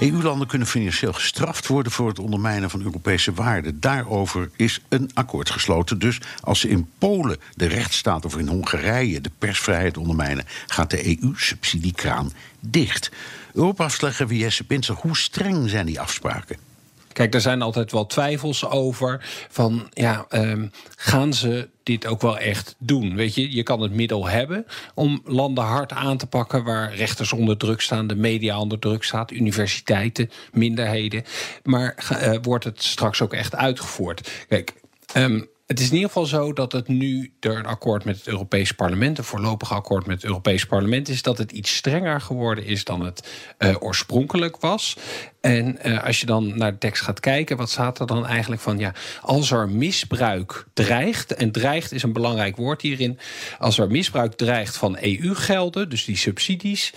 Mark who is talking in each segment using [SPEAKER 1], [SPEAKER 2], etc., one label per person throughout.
[SPEAKER 1] EU-landen kunnen financieel gestraft worden voor het ondermijnen van Europese waarden. Daarover is een akkoord gesloten. Dus als ze in Polen de rechtsstaat of in Hongarije de persvrijheid ondermijnen, gaat de EU-subsidiekraan dicht. Europa-afslegger Jesse Pinter, hoe streng zijn die afspraken?
[SPEAKER 2] Kijk, er zijn altijd wel twijfels over. Van ja, um, gaan ze dit ook wel echt doen? Weet je, je kan het middel hebben om landen hard aan te pakken waar rechters onder druk staan, de media onder druk staat, universiteiten, minderheden. Maar uh, wordt het straks ook echt uitgevoerd? Kijk. Um, het is in ieder geval zo dat het nu er een akkoord met het Europees Parlement, een voorlopig akkoord met het Europees Parlement is, dat het iets strenger geworden is dan het uh, oorspronkelijk was. En uh, als je dan naar de tekst gaat kijken, wat staat er dan eigenlijk van? Ja, als er misbruik dreigt, en dreigt is een belangrijk woord hierin, als er misbruik dreigt van EU-gelden, dus die subsidies,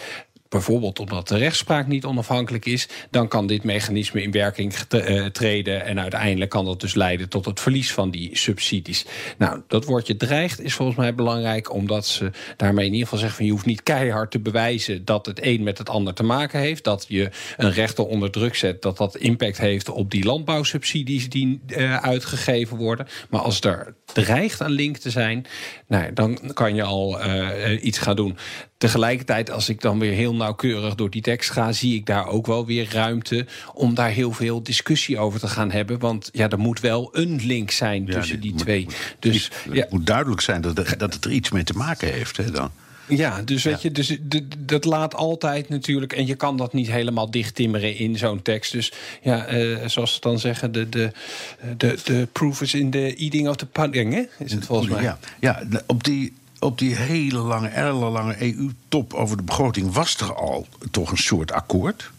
[SPEAKER 2] bijvoorbeeld omdat de rechtspraak niet onafhankelijk is, dan kan dit mechanisme in werking eh, treden en uiteindelijk kan dat dus leiden tot het verlies van die subsidies. Nou, dat woordje dreigt is volgens mij belangrijk, omdat ze daarmee in ieder geval zeggen van je hoeft niet keihard te bewijzen dat het een met het ander te maken heeft, dat je een rechter onder druk zet, dat dat impact heeft op die landbouwsubsidies die uh, uitgegeven worden. Maar als er dreigt een link te zijn, nou, dan kan je al uh, iets gaan doen. Tegelijkertijd, als ik dan weer heel nauwkeurig door die tekst ga, zie ik daar ook wel weer ruimte om daar heel veel discussie over te gaan hebben. Want ja, er moet wel een link zijn tussen die twee. dus
[SPEAKER 1] het ja. moet duidelijk zijn dat, dat het er iets mee te maken heeft. Hè, dan.
[SPEAKER 2] Ja, dus weet je, dus, dat laat altijd natuurlijk. En je kan dat niet helemaal dichttimmeren in zo'n tekst. Dus ja, uh, zoals ze dan zeggen, de, de, de, de proof is in the eating of the pudding, hè? Is het volgens mij?
[SPEAKER 1] Ja, ja op die op die hele lange, ellenlange EU-top over de begroting was er al toch een soort akkoord.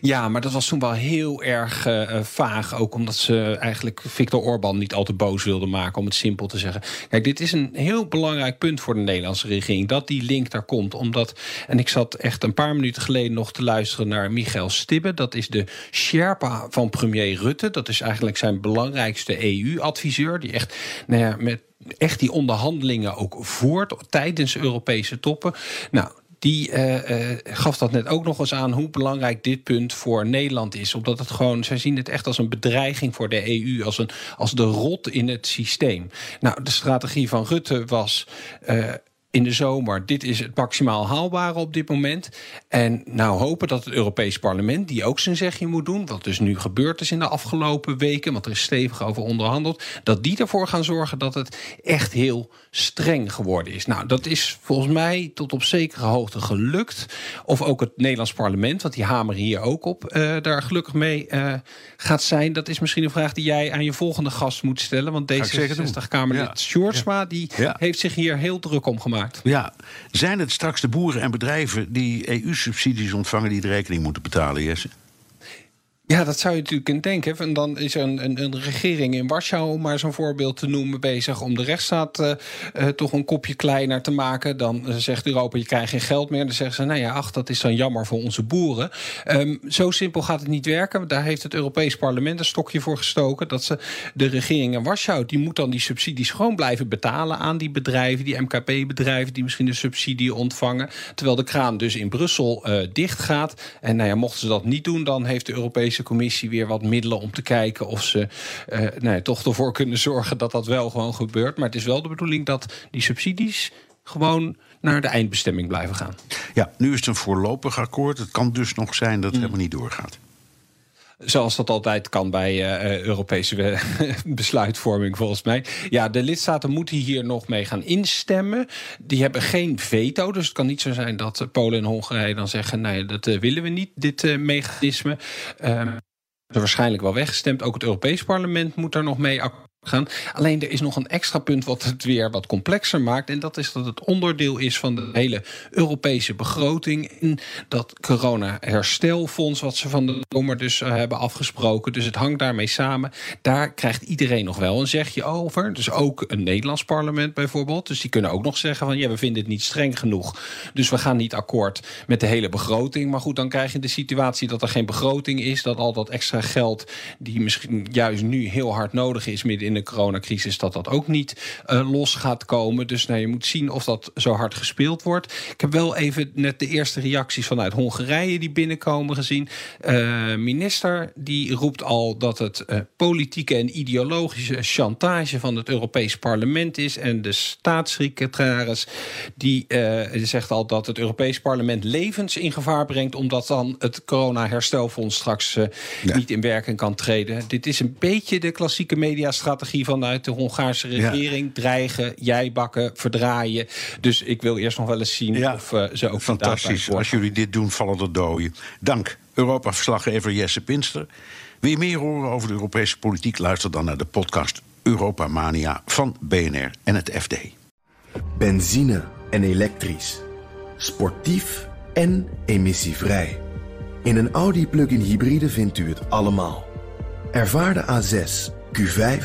[SPEAKER 2] Ja, maar dat was toen wel heel erg uh, vaag. Ook omdat ze eigenlijk Viktor Orban niet al te boos wilden maken, om het simpel te zeggen. Kijk, dit is een heel belangrijk punt voor de Nederlandse regering. Dat die link daar komt. Omdat, en ik zat echt een paar minuten geleden nog te luisteren naar Michael Stibbe. Dat is de Sherpa van premier Rutte. Dat is eigenlijk zijn belangrijkste EU-adviseur. Die echt nou ja, met echt die onderhandelingen ook voert tijdens Europese toppen. Nou, die uh, uh, gaf dat net ook nog eens aan hoe belangrijk dit punt voor Nederland is. Omdat het gewoon, zij zien het echt als een bedreiging voor de EU, als, een, als de rot in het systeem. Nou, de strategie van Rutte was. Uh, in de zomer. Dit is het maximaal haalbare op dit moment. En nou hopen dat het Europees Parlement, die ook zijn zegje moet doen, wat dus nu gebeurd is in de afgelopen weken, want er is stevig over onderhandeld, dat die ervoor gaan zorgen dat het echt heel streng geworden is. Nou, dat is volgens mij tot op zekere hoogte gelukt. Of ook het Nederlands parlement, want die hamer hier ook op, uh, daar gelukkig mee uh, gaat zijn. Dat is misschien een vraag die jij aan je volgende gast moet stellen. Want D66-Kamerlid ja. Sjoerdsma, ja. die ja. heeft zich hier heel druk om gemaakt.
[SPEAKER 1] Ja, zijn het straks de boeren en bedrijven die EU-subsidies ontvangen die de rekening moeten betalen, Jesse?
[SPEAKER 2] Ja, dat zou je natuurlijk kunnen denken. En dan is er een, een, een regering in Warschau, om maar zo'n voorbeeld te noemen, bezig om de rechtsstaat uh, uh, toch een kopje kleiner te maken. Dan uh, zegt Europa, je krijgt geen geld meer. Dan zeggen ze, nou ja, ach, dat is dan jammer voor onze boeren. Um, zo simpel gaat het niet werken. Daar heeft het Europees Parlement een stokje voor gestoken. Dat ze de regering in Warschau, die moet dan die subsidies gewoon blijven betalen aan die bedrijven, die MKP-bedrijven, die misschien de subsidie ontvangen. Terwijl de kraan dus in Brussel dicht gaat. En nou ja, mochten ze dat niet doen, dan heeft de Europese Commissie weer wat middelen om te kijken of ze uh, nee, toch ervoor kunnen zorgen dat dat wel gewoon gebeurt. Maar het is wel de bedoeling dat die subsidies gewoon naar de eindbestemming blijven gaan.
[SPEAKER 1] Ja, nu is het een voorlopig akkoord. Het kan dus nog zijn dat het mm. helemaal niet doorgaat.
[SPEAKER 2] Zoals dat altijd kan bij uh, Europese besluitvorming, volgens mij. Ja, de lidstaten moeten hier nog mee gaan instemmen. Die hebben geen veto. Dus het kan niet zo zijn dat Polen en Hongarije dan zeggen: nee, dat willen we niet, dit mechanisme. er waarschijnlijk wel weggestemd. Ook het Europees Parlement moet daar nog mee gaan. Alleen er is nog een extra punt wat het weer wat complexer maakt. En dat is dat het onderdeel is van de hele Europese begroting. In dat corona-herstelfonds, wat ze van de zomer dus eh, hebben afgesproken. Dus het hangt daarmee samen. Daar krijgt iedereen nog wel een zegje over. Dus ook een Nederlands parlement bijvoorbeeld. Dus die kunnen ook nog zeggen van ja, we vinden het niet streng genoeg. Dus we gaan niet akkoord met de hele begroting. Maar goed, dan krijg je de situatie dat er geen begroting is. Dat al dat extra geld, die misschien juist nu heel hard nodig is midden in de coronacrisis, dat dat ook niet uh, los gaat komen. Dus nou, je moet zien of dat zo hard gespeeld wordt. Ik heb wel even net de eerste reacties vanuit Hongarije die binnenkomen gezien. Uh, minister die roept al dat het uh, politieke en ideologische chantage van het Europees Parlement is. En de staatssecretaris die zegt al dat het Europees Parlement levens in gevaar brengt, omdat dan het corona-herstelfonds straks ja. niet in werking kan treden. Dit is een beetje de klassieke mediastrategie vanuit de Hongaarse regering. Ja. Dreigen, jij bakken, verdraaien. Dus ik wil eerst nog wel eens zien ja. of uh, ze ook
[SPEAKER 1] Fantastisch. Als jullie dit doen, vallen er doden. Dank, Europa-verslaggever Jesse Pinster. Wil je meer horen over de Europese politiek? Luister dan naar de podcast Europa Mania van BNR en het FD.
[SPEAKER 3] Benzine en elektrisch. Sportief en emissievrij. In een Audi plug-in hybride vindt u het allemaal. Ervaar de A6, Q5,